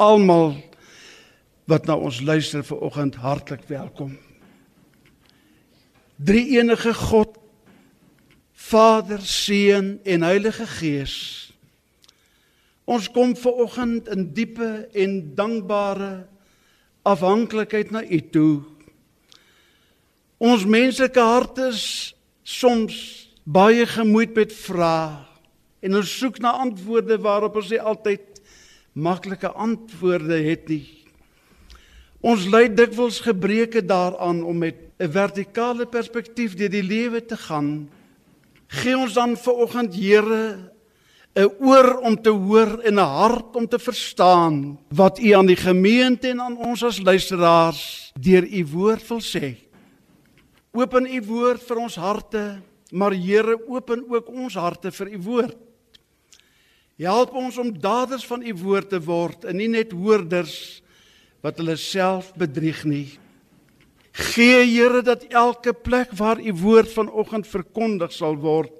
almal wat na ons luister vanoggend hartlik welkom. Drie enige God, Vader, Seun en Heilige Gees. Ons kom vanoggend in diepe en dankbare afhanklikheid na U toe. Ons menslike harte is soms baie gemoeid met vrae en ons soek na antwoorde waarop ons nie altyd maklike antwoorde het nie. Ons lei dikwels gebreke daaraan om met 'n vertikale perspektief deur die lewe te gaan. Gee ons dan vanoggend Here 'n oor om te hoor en 'n hart om te verstaan wat U aan die gemeente en aan ons as luisteraars deur U woord wil sê. Open U woord vir ons harte, maar Here, open ook ons harte vir U woord. Help ons om daders van U woord te word en nie net hoorders wat hulle self bedrieg nie. Gee Here dat elke plek waar U woord vanoggend verkondig sal word,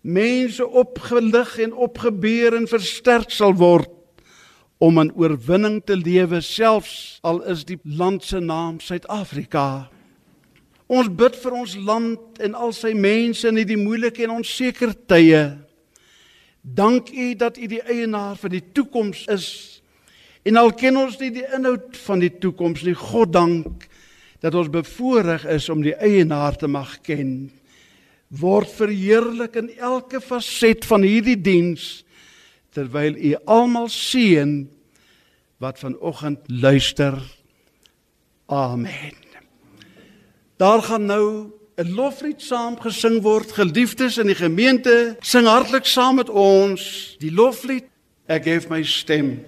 mense opgelig en opgebeur en versterk sal word om 'n oorwinning te lewe selfs al is die land se naam Suid-Afrika. Ons bid vir ons land en al sy mense in hierdie moeilike en onseker tye. Dank U dat U die eienaar van die toekoms is En al ken ons nie die inhoud van die toekoms nie, God dank dat ons bevoorreg is om die eienaar te mag ken. Word verheerlik in elke faset van hierdie diens terwyl u almal seën wat vanoggend luister. Amen. Daar gaan nou 'n loflied saam gesing word. Geliefdes in die gemeente, sing hartlik saam met ons die loflied. Ek gee my stem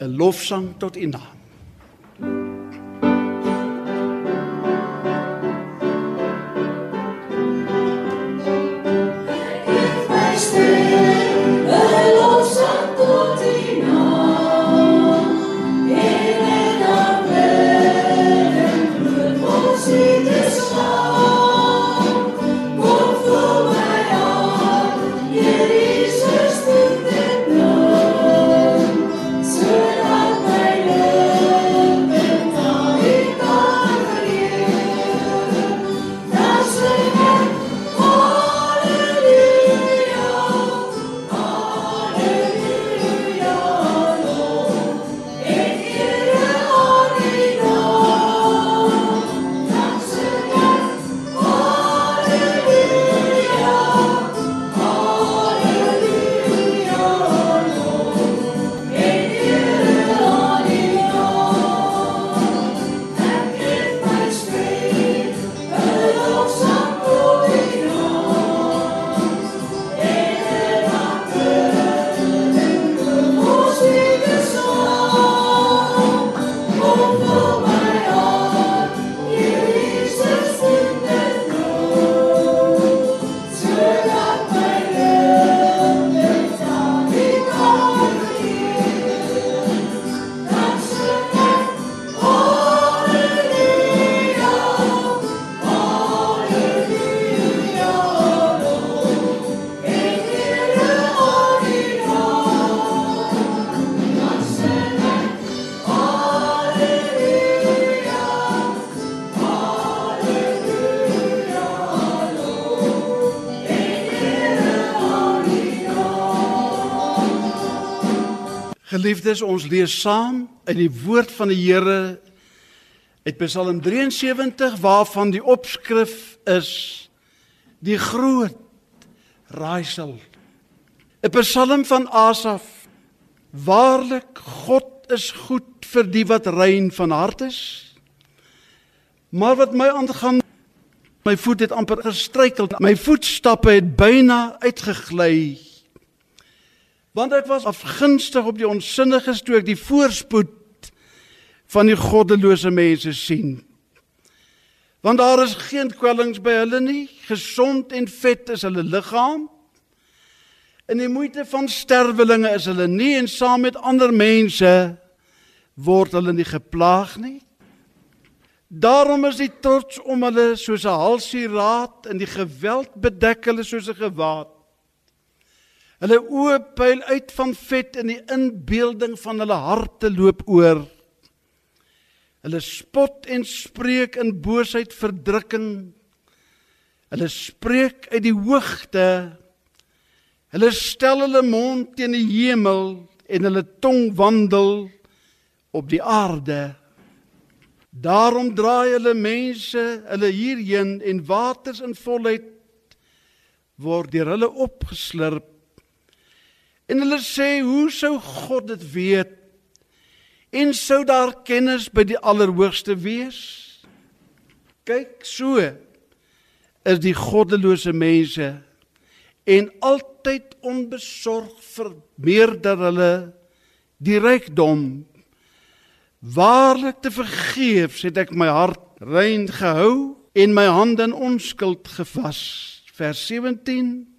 'n lofsang tot U naam. Geliefdes, ons lees saam in die woord van die Here uit Psalm 73 waarvan die opskrif is die groot raaisel. 'n Psalm van Asaf. Waarlik God is goed vir die wat rein van hart is. Maar wat my aangaan, my voet het amper gestruikel. My voetstappe het byna uitgegly want ek was afgunstig op die onsinniges toe ek die voorspoed van die goddelose mense sien. Want daar is geen kwellings by hulle nie, gesond en vet is hulle liggaam. In die moeite van sterwelinge is hulle nie en saam met ander mense word hulle nie geplaag nie. Daarom is die trots om hulle soos 'n halsieraad en die geweld bedek hulle soos 'n gewaad. Hulle oë pyl uit van vet en die inbeelding van hulle harte loop oor. Hulle spot en spreek in boosheid verdrukking. Hulle spreek uit die hoogte. Hulle stel hulle mond teen die hemel en hulle tong wandel op die aarde. Daarom draai hulle mense hulle hierheen en waters in volheid word deur hulle opgeslurp. En hulle sê, hoe sou God dit weet? En sou daar kennis by die Allerhoogste wees? Kyk, so is die goddelose mense en altyd onbesorg vermeerder hulle die rykdom. Waarlik te vergeefs het ek my hart rein gehou en my hande in onskuld gewas. Vers 17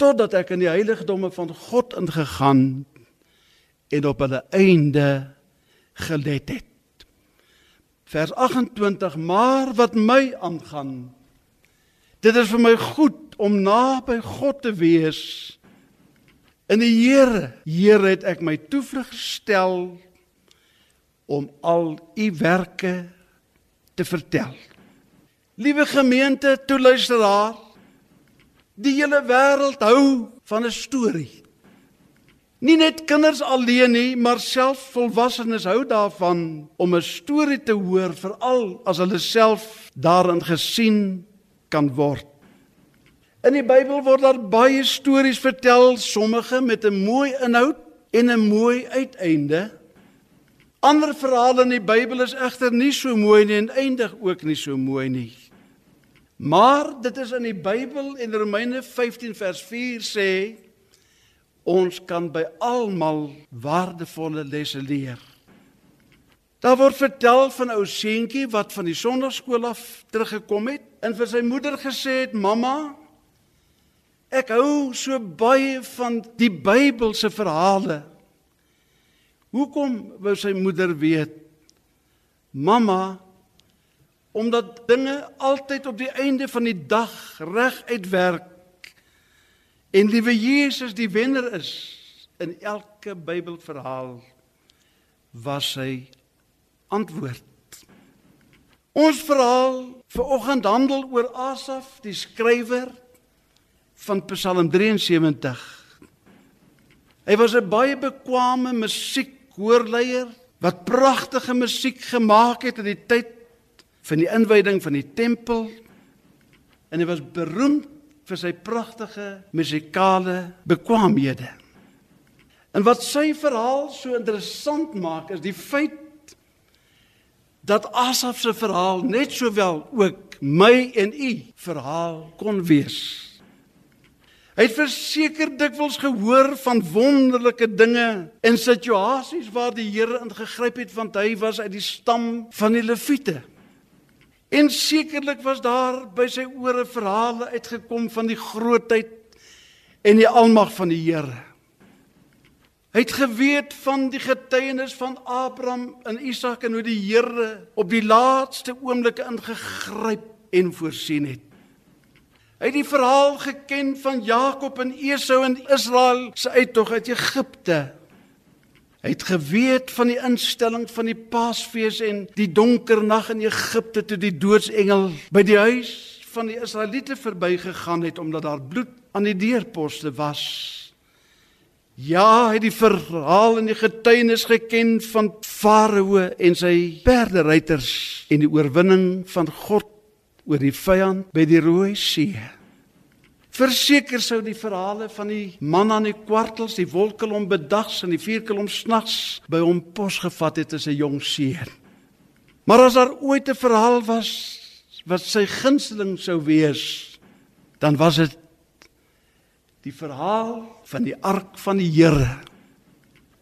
totdat ek in die heiligdomme van God ingegaan en op hulle einde gelet het. Vers 28: Maar wat my aangaan, dit is vir my goed om naby God te wees. In die Here, Here het ek my toevlug gestel om al u werke te vertel. Liewe gemeente, toeluisteraar, die hele wêreld hou van 'n storie. Nie net kinders alleen nie, maar self volwassenes hou daarvan om 'n storie te hoor, veral as hulle self daarin gesien kan word. In die Bybel word daar baie stories vertel, sommige met 'n mooi inhoud en 'n mooi uiteinde. Ander verhale in die Bybel is egter nie so mooi nie en eindig ook nie so mooi nie. Maar dit is in die Bybel en Romeine 15 vers 4 sê ons kan by almal waardevolle lesse leer. Daar word vertel van 'n ou seentjie wat van die sonnaarskool af teruggekom het en vir sy moeder gesê het: "Mamma, ek hou so baie van die Bybelse verhale." Hoekom wou sy moeder weet? Mamma, omdat dinge altyd op die einde van die dag reg uitwerk en liewe Jesus die wenner is in elke Bybelverhaal was hy antwoord. Ons verhaal vanoggend handel oor Asaf, die skrywer van Psalm 73. Hy was 'n baie bekwame musiekhoorleier wat pragtige musiek gemaak het in die tyd van die inwyding van die tempel en hy was beroemd vir sy pragtige musikale bekwaamhede. En wat sy verhaal so interessant maak is die feit dat Asaf se verhaal net sowel ook my en u verhaal kon wees. Hy het verseker dikwels gehoor van wonderlike dinge en situasies waar die Here ingegryp het want hy was uit die stam van die Lewiete. En sekerlik was daar by sy ore verhale uitgekom van die grootheid en die almag van die Here. Hy het geweet van die getuienis van Abraham en Isak en hoe die Here op die laaste oomblikke ingegryp en voorsien het. Hy het die verhaal geken van Jakob en Esau en Israel se uittog uit Egipte Hy het geweet van die instelling van die Paasfees en die donker nag in Egipte toe die doodsengel by die huis van die Israeliete verbygegaan het omdat daar bloed aan die deurposte was. Ja, hy het die verhaal en die getuienis geken van Farao en sy perderyters en die oorwinning van God oor die vyand by die Rooi See. Verseker sou die verhale van die man aan die kwartels, die wolkelom bedags en die vierkelom snags by hom posgevat het as 'n jong seun. Maar as daar ooit 'n verhaal was wat sy gunsteling sou wees, dan was dit die verhaal van die ark van die Here.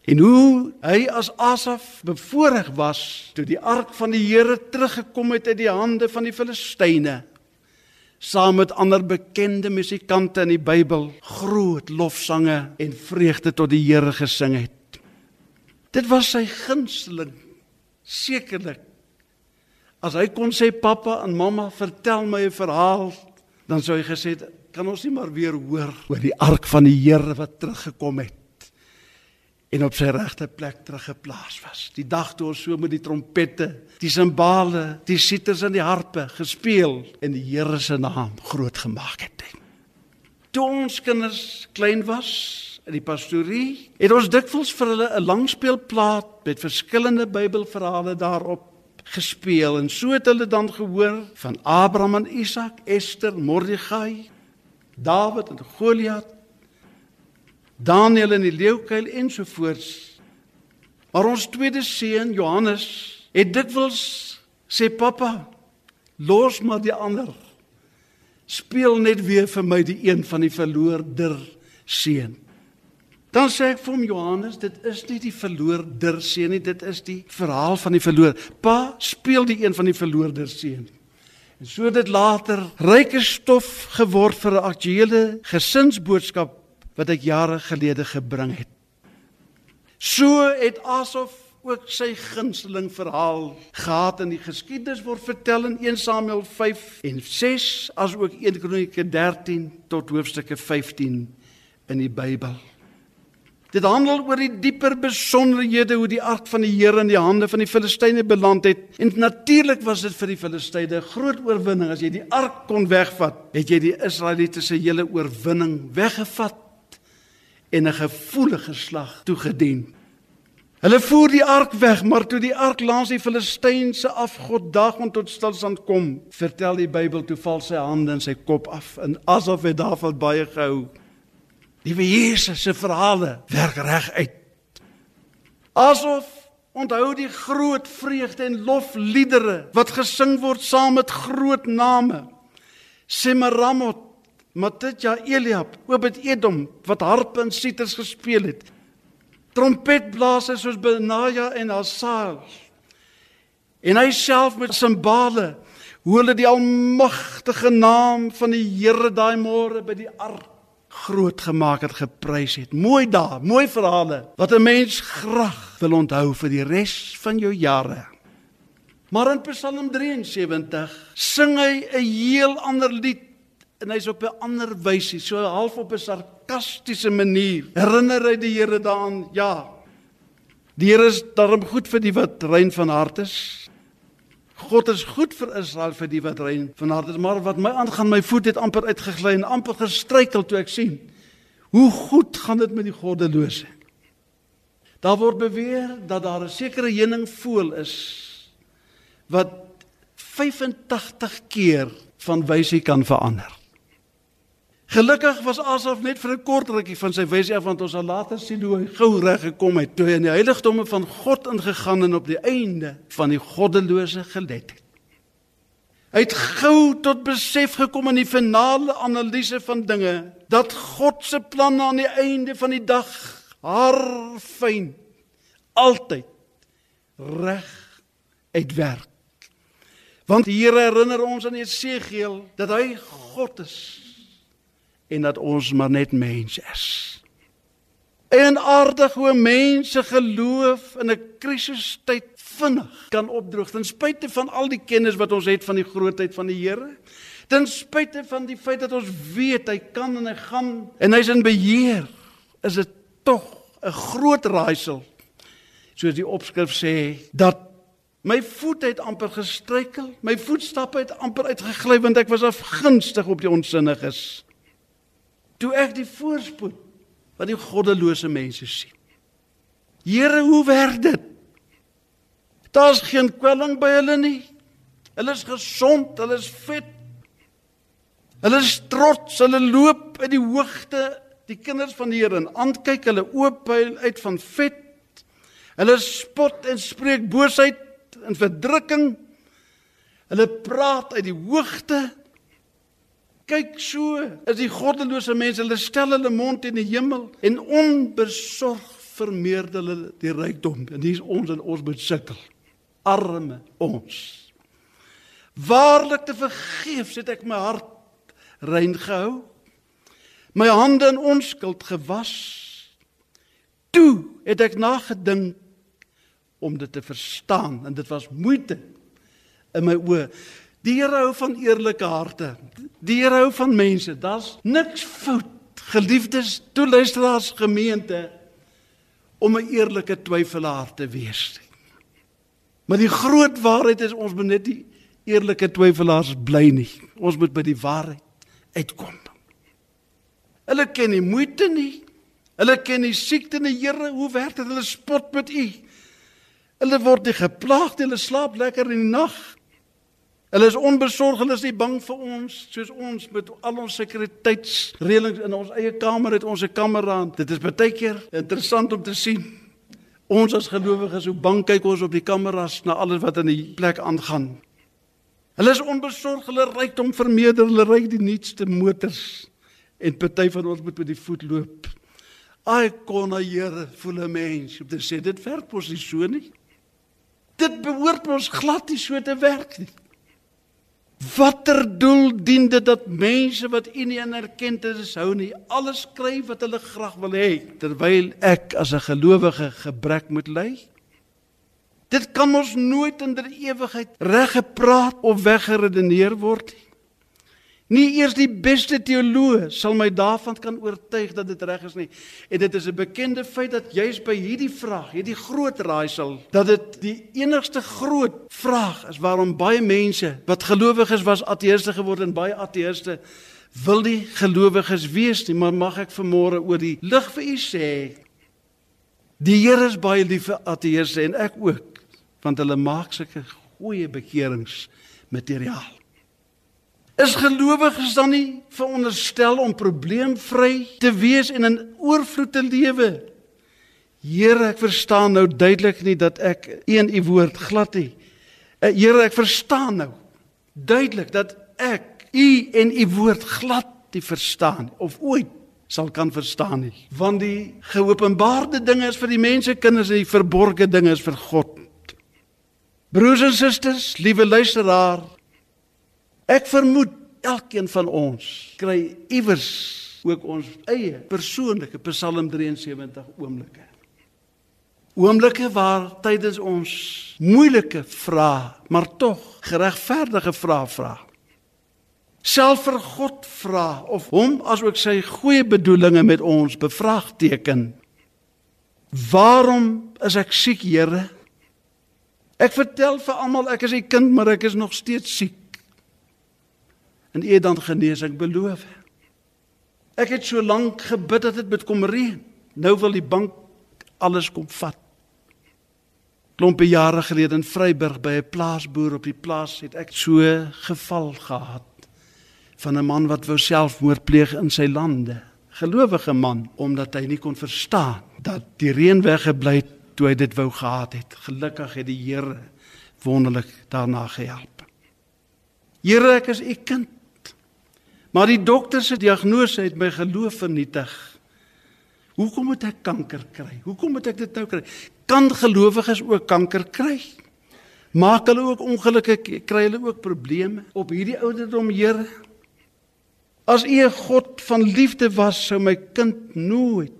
En hoe hy as Asaf bevoorreg was toe die ark van die Here teruggekom het uit die hande van die Filistyne saam met ander bekende musikante in die Bybel groot lofsange en vreugde tot die Here gesing het. Dit was sy gunsteling sekerlik. As hy kon sê pappa en mamma vertel my 'n verhaal, dan sou hy gesê het, kan ons nie maar weer hoor oor die ark van die Here wat teruggekom het en op sy regte plek teruggeplaas was. Die dag toe ons so met die trompette, die simbale, die siters en die harpe gespeel en die Here se naam groot gemaak het. Toe ons kinders klein was in die pastorie, het ons dikwels vir hulle 'n langspeelplaat met verskillende Bybelverhale daarop gespeel en so het hulle dan gehoor van Abraham en Isak, Ester, Mordegai, Dawid en Goliat, Daniel in die leeukuil ensovoorts. Maar ons tweede seun Johannes het dikwels sê pappa, los maar die ander. Speel net weer vir my die een van die verloorder seun. Dan sê ek vir hom Johannes, dit is nie die verloorder seun nie, dit is die verhaal van die verloor. Pa, speel die een van die verloorder seun. En so dit later ryke stof geword vir 'n aktuele gesinsboodskap wat ek jare gelede gebring het. So het Asof ook sy gunsteling verhaal gehad in die geskiedenis word vertel in 1 Samuel 5 en 6 as ook 1 Kronieke 13 tot hoofstukke 15 in die Bybel. Dit handel oor die dieper besonderhede hoe die ark van die Here in die hande van die Filistyne beland het. En natuurlik was dit vir die Filistyne 'n groot oorwinning as jy die ark kon wegvat. Het jy die Israeliete se hele oorwinning weggevat en 'n gevoelige slag toegedien. Hulle voer die ark weg, maar toe die ark langs die Filistynse afgod Dagon tot stilstand kom, vertel die Bybel toe val sy hande en sy kop af en asof hy daarvan baie gehou. Liewe Jesus se verhale werk reg uit. Asof onthou die groot vreugde en lofliedere wat gesing word saam met groot name. Semaramot Matitja Eliab, Obed Edom wat harpe en siters gespeel het. Trompetblasers soos Benaja en Asaf. En hy self met simbale hoe hulle die almagtige naam van die Here daai môre by die ark groot gemaak het, geprys het. Mooi daar, mooi verhale wat 'n mens graag wil onthou vir die res van jou jare. Maar in Psalm 73 sing hy 'n heel ander lied en hy's op 'n ander wysie, so half op 'n sarkastiese manier. Herinner hy die Here daaraan? Ja. Die Here is daarom goed vir die wat rein van hart is. God is goed vir Israel vir die wat rein van hart is, maar wat my aangaan, my voet het amper uitgegly en amper gestruikel toe ek sien hoe goed gaan dit met die goddelose. Daar word beweer dat daar 'n sekere heuning voel is wat 85 keer van wysie kan verander. Gelukkig was Asaf net vir 'n kort rukkie van sy wysie af want ons sal later sien hoe hy gou reg gekom het toe hy in die heiligdomme van God ingegaan en op die einde van die goddelose gelet het. Hy het gou tot besef gekom in die finale analise van dinge dat God se planne aan die einde van die dag haar fyn altyd reg uitwerk. Want die Here herinner ons in Jesegiel dat hy God is en dat ons maar net mens is. En aardig hoe mense geloof in 'n krisistyd vinnig kan opdroog ten spyte van al die kennis wat ons het van die grootheid van die Here. Ten spyte van die feit dat ons weet hy kan en hy gaan en hy's in beheer, is dit tog 'n groot raaisel. Soos die opskrif sê dat my voet het amper gestruikel, my voetstappe het amper uitgegly want ek was afgunstig op die onsinniges toe ek die voorspoed van die goddelose mense sien. Here, hoe werk dit? Daar's geen kwelling by hulle nie. Hulle is gesond, hulle is vet. Hulle is trots, hulle loop in die hoogte, die kinders van die Here en aankyk hulle oop uit van vet. Hulle spot en spreek boosheid en verdrukking. Hulle praat uit die hoogte Kyk so, is die goddelose mense, hulle stel hulle mond in die hemel en onbesorg vermeerder hulle die rykdom. En dis ons en ons moet sukkel. Arme ons. Waarlik te vergeefs het ek my hart rein gehou. My hande in onskuld gewas. Toe het ek nagedink om dit te verstaan en dit was moeite in my oë Die Here hou van eerlike harte. Die Here hou van mense. Daar's niks fout, geliefdes, toeluisteraars gemeente om 'n eerlike twyfelaar te wees. Maar die groot waarheid is ons moet net die eerlike twyfelaars bly nie. Ons moet by die waarheid uitkom. Hulle ken nie moeite nie. Hulle ken nie siekte nie, Here. Hoe werk dit? Hulle spot met U. Hulle word nie geplaag nie. Hulle slaap lekker in die nag. Hulle is onbesorg, hulle is nie bang vir ons soos ons met al ons sekuriteitsreëlings in ons eie kamer het ons 'n kamera. Dit is baie keer interessant om te sien. Ons as gelowiges, hoe bang kyk ons op die kameras na alles wat in die plek aangaan. Hulle is onbesorg, hulle rykdom vermeerder, hulle ry die nuutste motors en party van ons moet met die voet loop. Ai kon na Here voel 'n mens om te sê dit werk mos nie so nie. Dit behoort ons glad nie so te werk nie. Watter doel dien dit dat mense wat U nie in erkenning hou nie, alles kry wat hulle graag wil hê terwyl ek as 'n gelowige gebrek moet ly? Dit kan ons nooit in der ewigheid reg gepraat of weggeredeneer word nie. Nie eers die beste teoloog sal my daarvan kan oortuig dat dit reg is nie. En dit is 'n bekende feit dat juis by hierdie vraag, hierdie groot raaisel, dat dit die enigste groot vraag is waarom baie mense wat gelowiges was ateëste geword en baie ateëste wil nie gelowiges wees nie, maar mag ek vanmôre oor die lig vir u sê die Here is baie lief vir ateëste en ek ook want hulle maak sulke goeie bekerings materiaal. Is gelowiges dan nie veronderstel om probleemvry te wees en in oorvloed te lewe? Here, ek verstaan nou duidelik nie dat ek een u woord glad nie. Eh, Here, ek verstaan nou duidelik dat ek u en u woord glad nie verstaan of ooit sal kan verstaan nie. Want die geopenbaarde dinge is vir die mense kinders en die verborgde dinge is vir God. Broers en susters, liewe luisteraar, Ek vermoed elkeen van ons kry iewers ook ons eie persoonlike Psalm 73 oomblikke. Oomblikke waar tydens ons moeilike vrae, maar tog geregverdige vrae vra. Self vir God vra of hom asook sy goeie bedoelings met ons bevraagteken. Waarom is ek siek, Here? Ek vertel vir almal ek is 'n kind, maar ek is nog steeds siek en U dan genesing beloof. Ek het so lank gebid dat dit met kom reën. Nou wil die bank alles kom vat. Klompe jare gelede in Vryburg by 'n plaasboer op die plaas het ek so geval gehad van 'n man wat wou selfmoord pleeg in sy lande. Gelowige man omdat hy nie kon verstaan dat die reën weggebly het toe hy dit wou gehad het. Gelukkig het die Here wonderlik daarna gehelp. Here, ek is u kind. Maar die dokter se diagnose het my geloof vernietig. Hoekom moet ek kanker kry? Hoekom moet ek dit nou kry? Kan gelowiges ook kanker kry? Maak hulle ook ongelukke kry hulle ook probleme op hierdie ouderdom, Here? As U 'n God van liefde was, sou my kind nooit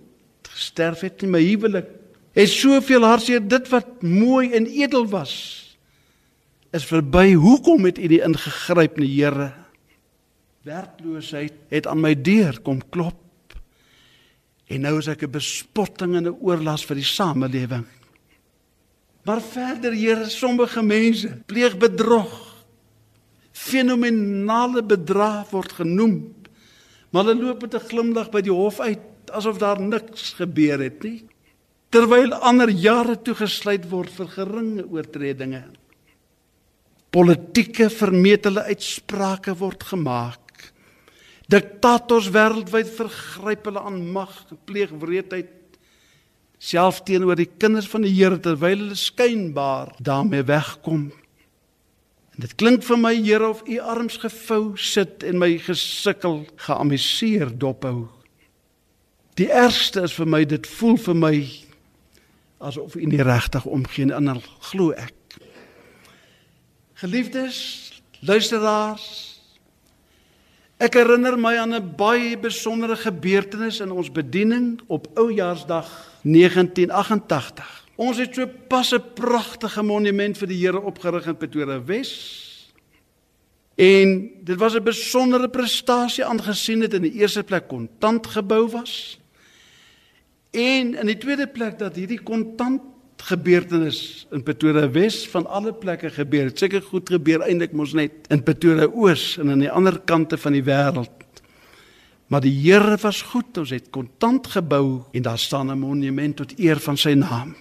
gesterf het nie. My huwelik het soveel hartseer dit wat mooi en edel was is verby. Hoekom het U nie ingegryp nie, Here? Werkloosheid het aan my deur kom klop. En nou is ek 'n bespotting en 'n oorlas vir die samelewing. Maar verder, Here, sommige mense pleeg bedrog. Fenomenale bedrag word genoem. Maar hulle loop met 'n glimlag by die hof uit asof daar niks gebeur het nie. Terwyl ander jare toegesluit word vir geringe oortredinge. Politieke vermetele uitsprake word gemaak. Diktators wêreldwyd vergryp hulle aan mag, pleeg wreedheid self teenoor die kinders van die Here terwyl hulle skynbaar daarmee wegkom. En dit klink vir my Here of u arms gevou sit en my gesukkel geamuseer dophou. Die ergste is vir my dit voel vir my asof u nie regtig omgee en dan glo ek. Geliefdes, luisteraars, Ek herinner my aan 'n baie besondere gebeurtenis in ons bediening op Oujaarsdag 1988. Ons het so pas 'n pragtige monument vir die Here opgerig in Pretoria Wes. En dit was 'n besondere prestasie aangesien dit in die eerste plek kontant gebou was. En in die tweede plek dat hierdie kontant gebeurtenis in Pretoria Wes van alle plekke gebeur het. Seker goed gebeur eintlik mos net in Pretoria Oos en aan die ander kante van die wêreld. Maar die Here was goed. Ons het kontant gebou en daar staan 'n monument tot eer van sy naam.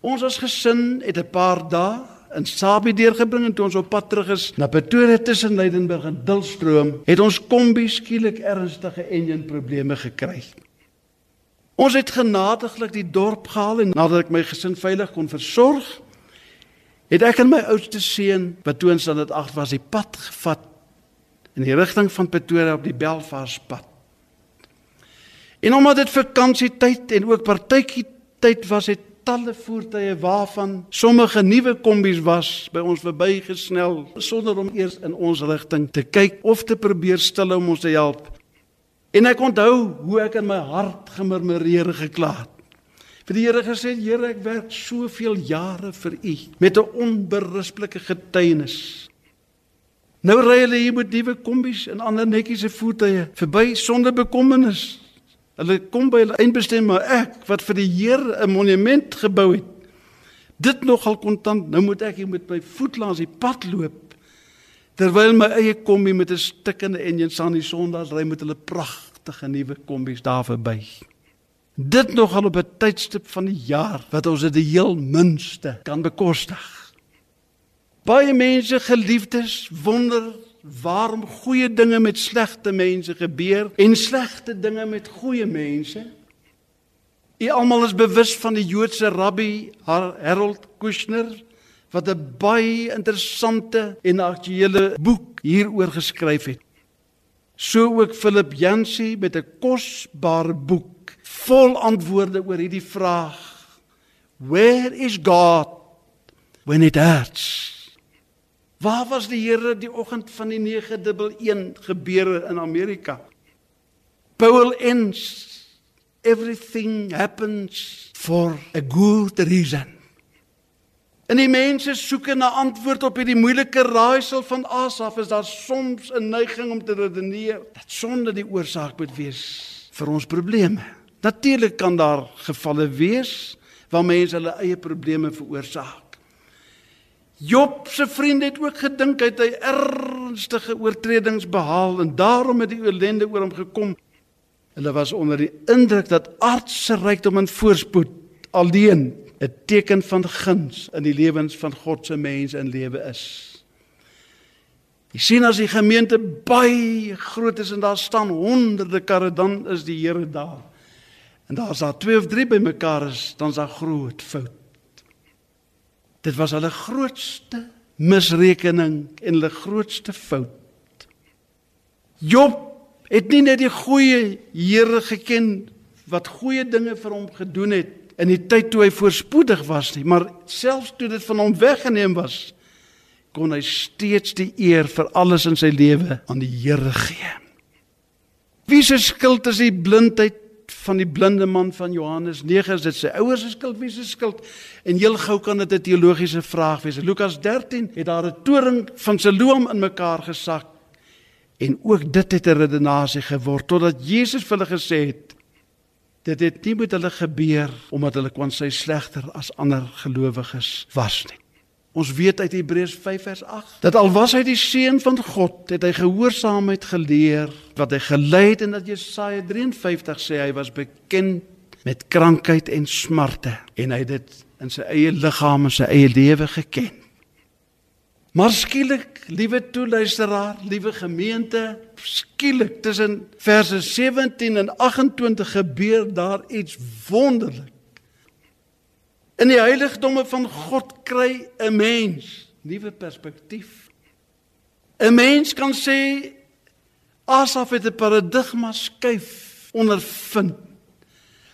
Ons as gesin het 'n paar dae in Sabie deurgebring en toe ons op pad terug is na Pretoria tussen Leidenburg en Dullstroom, het ons kombi skielik ernstige enjin probleme gekry. Ons het genadiglik die dorp gehaal en nadat ek my gesin veilig kon versorg, het ek en my oudste seun, wat toe ons dan dit 8 was, die pad gevat in die rigting van Pretoria op die Belfast pad. En omdat dit vakansietyd en ook partytjie tyd was, het talle voertuie waarvan sommige nuwe kombies was by ons verbygesnel sonder om eers in ons rigting te kyk of te probeer stil om ons te help. En ek onthou hoe ek in my hart gemurmureer gekla het. Vir die Here gesê, Here, ek werk soveel jare vir U met 'n onberisplike getuienis. Nou ry hulle hier met nuwe kombies en ander netjiese voertuie verby sonder bekommernis. Hulle kom by hulle eindbestemming, maar ek wat vir die Here 'n monument gebou het, dit nogal kontant, nou moet ek hier met my voet langs die pad loop terwyl my eie kombi met 'n stikkende enjin staan die Sondag ry met hulle pragtige nuwe kombies daar verby. Dit nogal op 'n tydstip van die jaar wat ons dit die heel minste kan bekostig. Baie mense geliefdes wonder waarom goeie dinge met slegte mense gebeur en slegte dinge met goeie mense. U almal is bewus van die Joodse rabbi Harold Kushner wat 'n baie interessante en aktuele boek hieroor geskryf het. So ook Philip Yancey met 'n kosbare boek vol antwoorde oor hierdie vraag: Where is God when it hurts? Waar was die Here die oggend van die 911 gebeure in Amerika? Paul ends everything happens for a good reason. En die mense soek 'n antwoord op hierdie moeilike raaisel van Asaf is daar soms 'n neiging om te redeneer dat sonde die oorsaak moet wees vir ons probleme. Natuurlik kan daar gevalle wees waar mense hulle eie probleme veroorsaak. Job se vriende het ook gedink hy het hy ernstige oortredings behaal en daarom het die ellende oor hom gekom. Hulle was onder die indruk dat aardse rykdom en voorspoed alleen 'n teken van guns in die lewens van God se mense in lewe is. Jy sien as die gemeente baie groot is en daar staan honderde karre dan is die Here daar. En daar's daar 2 of 3 bymekaar is, dan's daar groot fout. Dit was hulle grootste misrekening en hulle grootste fout. Job het nie net die goeie Here geken wat goeie dinge vir hom gedoen het in die tyd toe hy voorspoedig was nie, maar selfs toe dit van hom weggeneem was, kon hy steeds die eer vir alles in sy lewe aan die Here gee. Wie se skuld is die blindheid van die blinde man van Johannes 9 is dit sy ouers se skuld, wie se skuld? En heel gou kan dit 'n teologiese vraag wees. Lukas 13 het daar 'n toring van Siloam in mekaar gesak. En ook dit het 'n redenasie geword totdat Jesus vir hulle gesê het: Dit het nie met hulle gebeur omdat hulle kon sy slegter as ander gelowiges was nie. Ons weet uit Hebreërs 5 vers 8 dat al was hy die seun van God, het hy gehoorsaamheid geleer wat hy gelei het en dat Jesaja 53 sê hy was bekend met krankheid en smarte en hy het dit in sy eie liggaam en sy eie lewe geken. Maar skielik, liewe toeluisteraar, liewe gemeente, skielik tussen verse 17 en 28 gebeur daar iets wonderlik. In die heiligdomme van God kry 'n mens nuwe perspektief. 'n Mens kan sê Asaf het 'n paradigma skuif ondervind.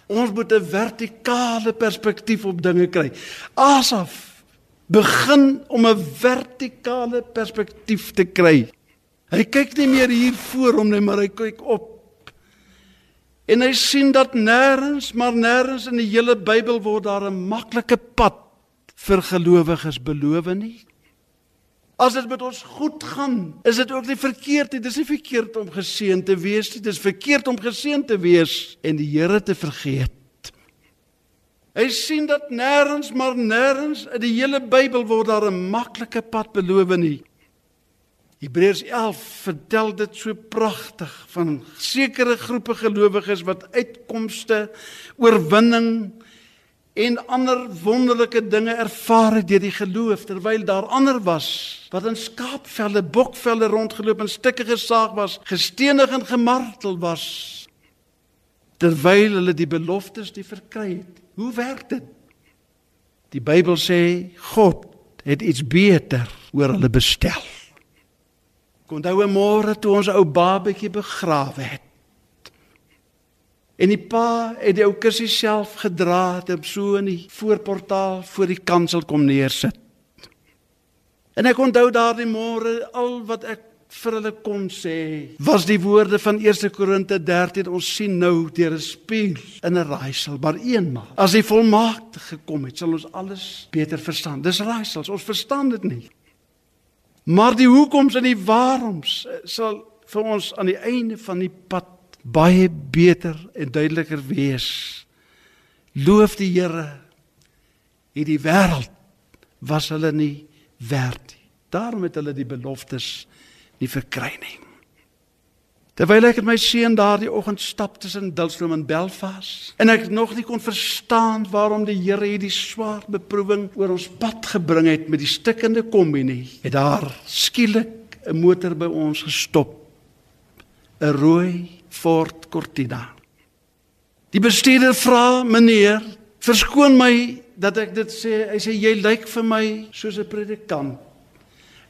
Ons moet 'n vertikale perspektief op dinge kry. Asaf begin om 'n vertikale perspektief te kry. Hy kyk nie meer hier voor hom nie, maar hy kyk op En hy sien dat nêrens, maar nêrens in die hele Bybel word daar 'n maklike pad vir gelowiges beloof nie. As dit met ons goed gaan, is dit ook nie verkeerd nie. Dis nie verkeerd om geseën te wees nie. Dis verkeerd om geseën te wees en die Here te vergeet. Hy sien dat nêrens maar nêrens in die hele Bybel word daar 'n maklike pad beloof nie. Hebreërs 11 vertel dit so pragtig van sekere groepe gelowiges wat uitkomste, oorwinning en ander wonderlike dinge ervaar het deur die geloof terwyl daar ander was wat in skaapvelle, bokvelle rondgeloop en stukke gesaag was, gestenig en gemartel was terwyl hulle die beloftes nie verkry het. Hoe werk dit? Die Bybel sê God het iets beter oor hulle bestel. Kon onthou môre toe ons ou babatjie begrawe het. En die pa het die ou kussie self gedra het om so in die voorportaal voor die kansel kom neersit. En ek onthou daardie môre al wat ek vir hulle kon sê was die woorde van 1 Korinte 13 ons sien nou deur 'n spieël in 'n raaisel maar eenmaal as die volmaakte gekom het sal ons alles beter verstaan dis raaisels ons verstaan dit nie Maar die hoekoms en die waaroms eh, sal vir ons aan die einde van die pad baie beter en duideliker wees. Loof die Here. Hierdie wêreld was hulle nie werd nie. Daarom het hulle die beloftes nie verkry nie. Terwyl ek met my seun daardie oggend stap tussen Dulstroom en Belfast en ek nog nie kon verstaan waarom die Here hierdie swaar beproewing oor ons pad gebring het met die stikkende kombi nie, het daar skielik 'n motor by ons gestop. 'n Rooi Ford Cortina. Die bestuurder vra: "Meneer, verskoon my dat ek dit sê. Hy sê jy lyk vir my soos 'n predikant."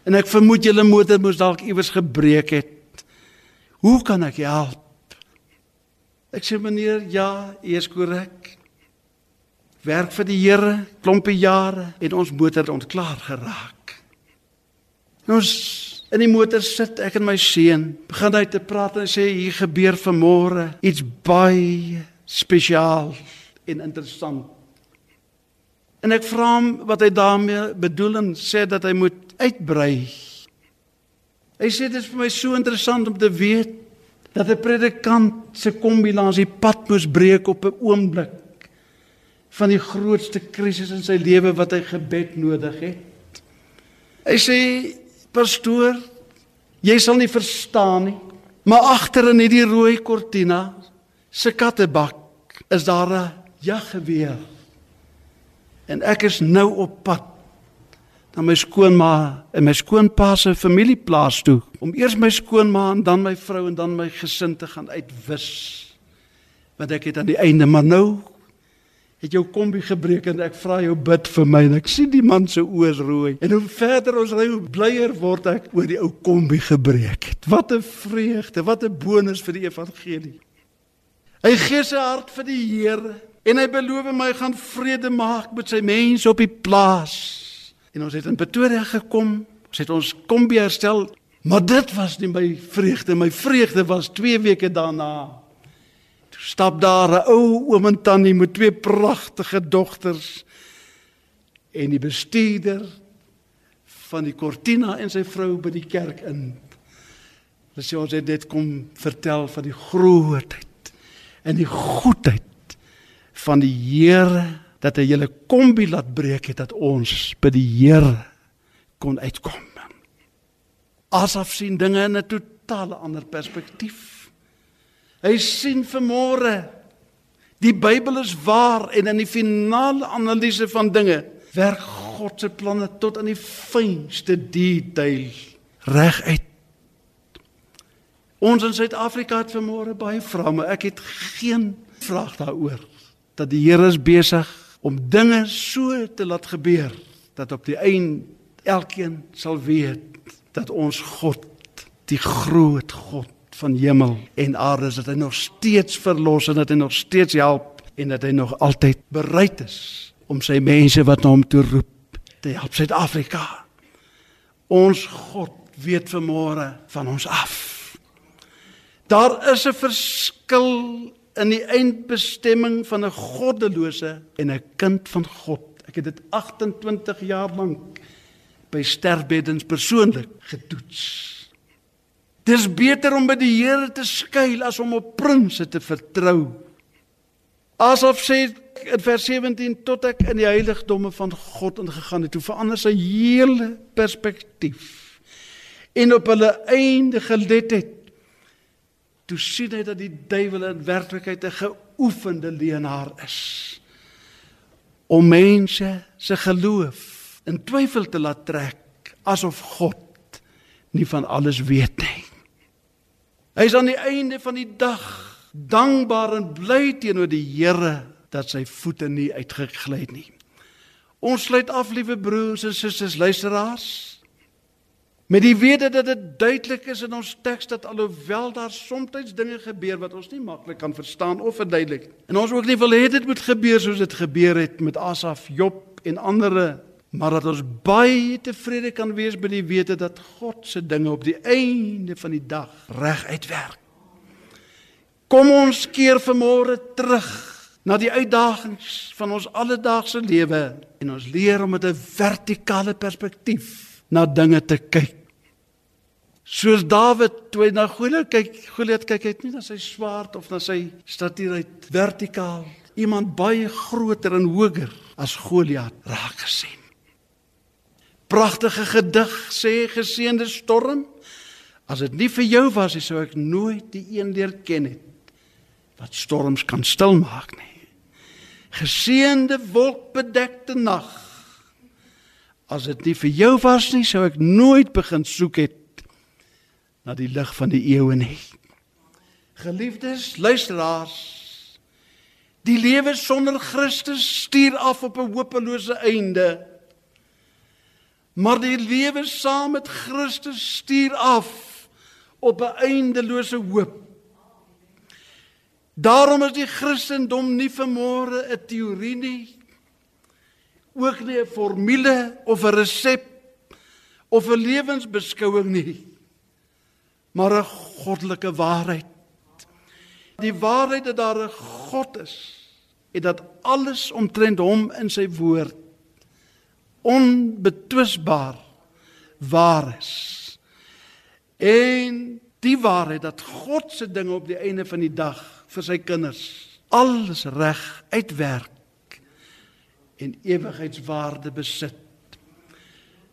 En ek vermoed julle motor moes dalk iewers gebreek het. Hoe kan ek help? Ek sê meneer, ja, u is korrek. Werk vir die Here klompe jare en ons motor het ontklaar geraak. Ons in die motor sit ek en my seun, begin hy te praat en sê hier gebeur vanmôre iets baie spesiaal en interessant. En ek vra hom wat hy daarmee bedoel en sê dat hy moet uitbrei. Hy sê dit is vir my so interessant om te weet dat 'n predikant se kombinasie pad moes breek op 'n oomblik van die grootste krisis in sy lewe wat hy gebed nodig het. Hy sê pastoor, jy sal nie verstaan nie, maar agter in hierdie rooi kortina se kattebak is daar 'n jaggeweer. En ek is nou op pad na my skoonma en my skoonpa se familieplaas toe om eers my skoonma en dan my vrou en dan my gesin te gaan uitwis. Want ek het aan die einde maar nou het jou kombi gebreek en ek vra jou bid vir my en ek sien die man se oë is rooi. En hoe verder ons ry hoe blyer word ek oor die ou kombi gebreek het. Wat 'n vreugde, wat 'n bonus vir die evangelie. Hy gee sy hart vir die Here en hy beloof my gaan vrede maak met sy mense op die plaas. En ons het in Pretoria gekom. Ons het ons kombi herstel, maar dit was nie my vreugde. My vreugde was 2 weke daarna. Toe stap daar 'n ou oom en tannie met twee pragtige dogters en die bestuurder van die Cortina en sy vrou by die kerk in. Hulle sê ons het dit kom vertel van die grootheid en die goedheid van die Here dat hy julle kombi laat breek het dat ons by die Here kon uitkom. Asaf sien dinge in 'n totaal ander perspektief. Hy sien vanmôre die Bybel is waar en in die finale analise van dinge werk God se planne tot aan die fynste detail reg uit. Ons in Suid-Afrika het vanmôre baie vrae, maar ek het geen vraag daaroor dat die Here is besig om dinge so te laat gebeur dat op die einde elkeen sal weet dat ons God, die groot God van hemel en aarde is, dat hy nog steeds verlos en dat hy nog steeds help en dat hy nog altyd bereid is om sy mense wat na hom toe roep te help Suid-Afrika. Ons God weet vanmôre van ons af. Daar is 'n verskil in die eindbestemming van 'n goddelose en 'n kind van God. Ek het dit 28 jaar lank by sterfbeddens persoonlik getoets. Dis beter om by die Here te skuil as om op prinses te vertrou. Asof sê in vers 17 tot ek in die heiligdomme van God ingegaan het, toe verander sy hele perspektief en op hulle einde gelet het. Toe sien hy dat die duiwel in werklikheid 'n geoefende leenaar is om mense se geloof in twyfel te laat trek asof God nie van alles weet nie. Hy is aan die einde van die dag dankbaar en bly teenoor die Here dat sy voete nie uitgegly het nie. Ons sluit af, liewe broers en susters, luisteraars. Met die wete dat dit duidelik is in ons teks dat alhoewel daar soms dinge gebeur wat ons nie maklik kan verstaan of verduidelik en ons ook nie wil hê dit moet gebeur soos dit gebeur het met Asaf, Job en ander maar dat ons baie tevrede kan wees by die wete dat God se dinge op die einde van die dag reg uitwerk. Kom ons keer vanmôre terug na die uitdagings van ons alledaagse lewe en ons leer om met 'n vertikale perspektief na dinge te kyk. Soos Dawid toe hy na Goliat kyk, Goliat kyk hy nie na sy swaard of na sy statuur uit vertikaal, iemand baie groter en hoër as Goliat raak gesien. Pragtige gedig sê geseënde storm. As dit nie vir jou was nie sou ek nooit die een leer ken het wat storms kan stilmaak nie. Geseënde wolkbedekte nag. As dit nie vir jou was nie sou ek nooit begin soek het na die lig van die eeue nie. Geliefdes luisteraars die lewe sonder Christus stuur af op 'n hopelose einde. Maar die lewe saam met Christus stuur af op 'n eindelose hoop. Daarom is die Christendom nie vermore 'n teorie nie, ook nie 'n formule of 'n resep of 'n lewensbeskouing nie, maar 'n goddelike waarheid. Die waarheid dat daar 'n God is en dat alles omtrent hom in sy woord onbetwisbaar waar is. En die waarheid dat God se dinge op die einde van die dag vir sy kinders alles reg uitwerk en ewigheidswaarde besit.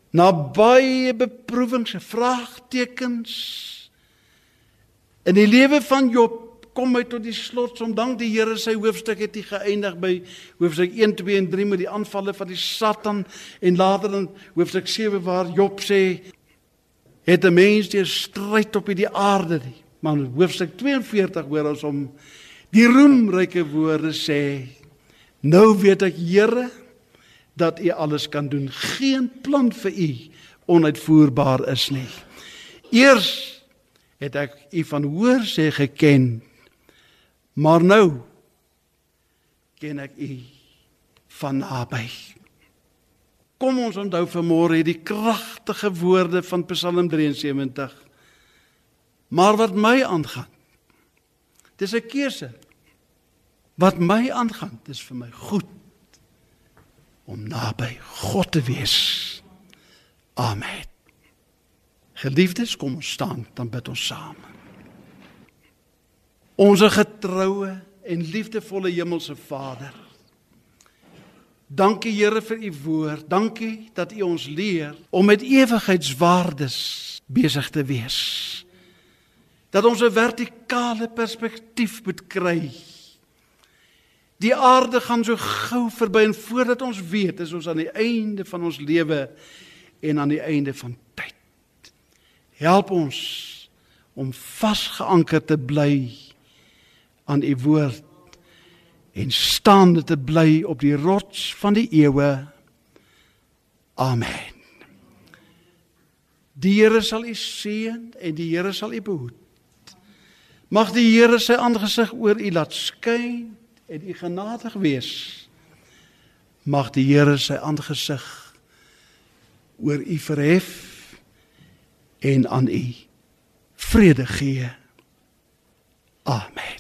Na baie beproewings en vraagtekens in die lewe van Job kom hy tot die slotsom dank die Here sy hoofstuk het hy geëindig by hoofstuk 1 2 en 3 met die aanvalle van die Satan en later in hoofstuk 7 waar Job sê het 'n mens deur stryd op hierdie aarde nie? Maar in hoofstuk 42 hoor ons om die roemryke woorde sê nou weet ek Here dat u alles kan doen. Geen plan vir u onuitvoerbaar is nie. Eers het ek u van hoor sê geken Maar nou ken ek u van naby. Kom ons onthou vanmôre hierdie kragtige woorde van Psalm 73. Maar wat my aangaan, dis 'n keuse. Wat my aangaan, dis vir my goed om naby God te wees. Amen. Geliefdes, kom ons staan, dan bid ons saam. Onse getroue en liefdevolle hemelse Vader. Dankie Here vir u woord. Dankie dat u ons leer om met ewigheidswaardes besig te wees. Dat ons 'n vertikale perspektief moet kry. Die aarde gaan so gou verby en voordat ons weet, is ons aan die einde van ons lewe en aan die einde van tyd. Help ons om vasgeanker te bly aan u woord en staande te bly op die rots van die eeue. Amen. Die Here sal u seën en die Here sal u behoed. Mag die Here sy aangesig oor u laat skyn en u genadig wees. Mag die Here sy aangesig oor u verhef en aan u vrede gee. Amen.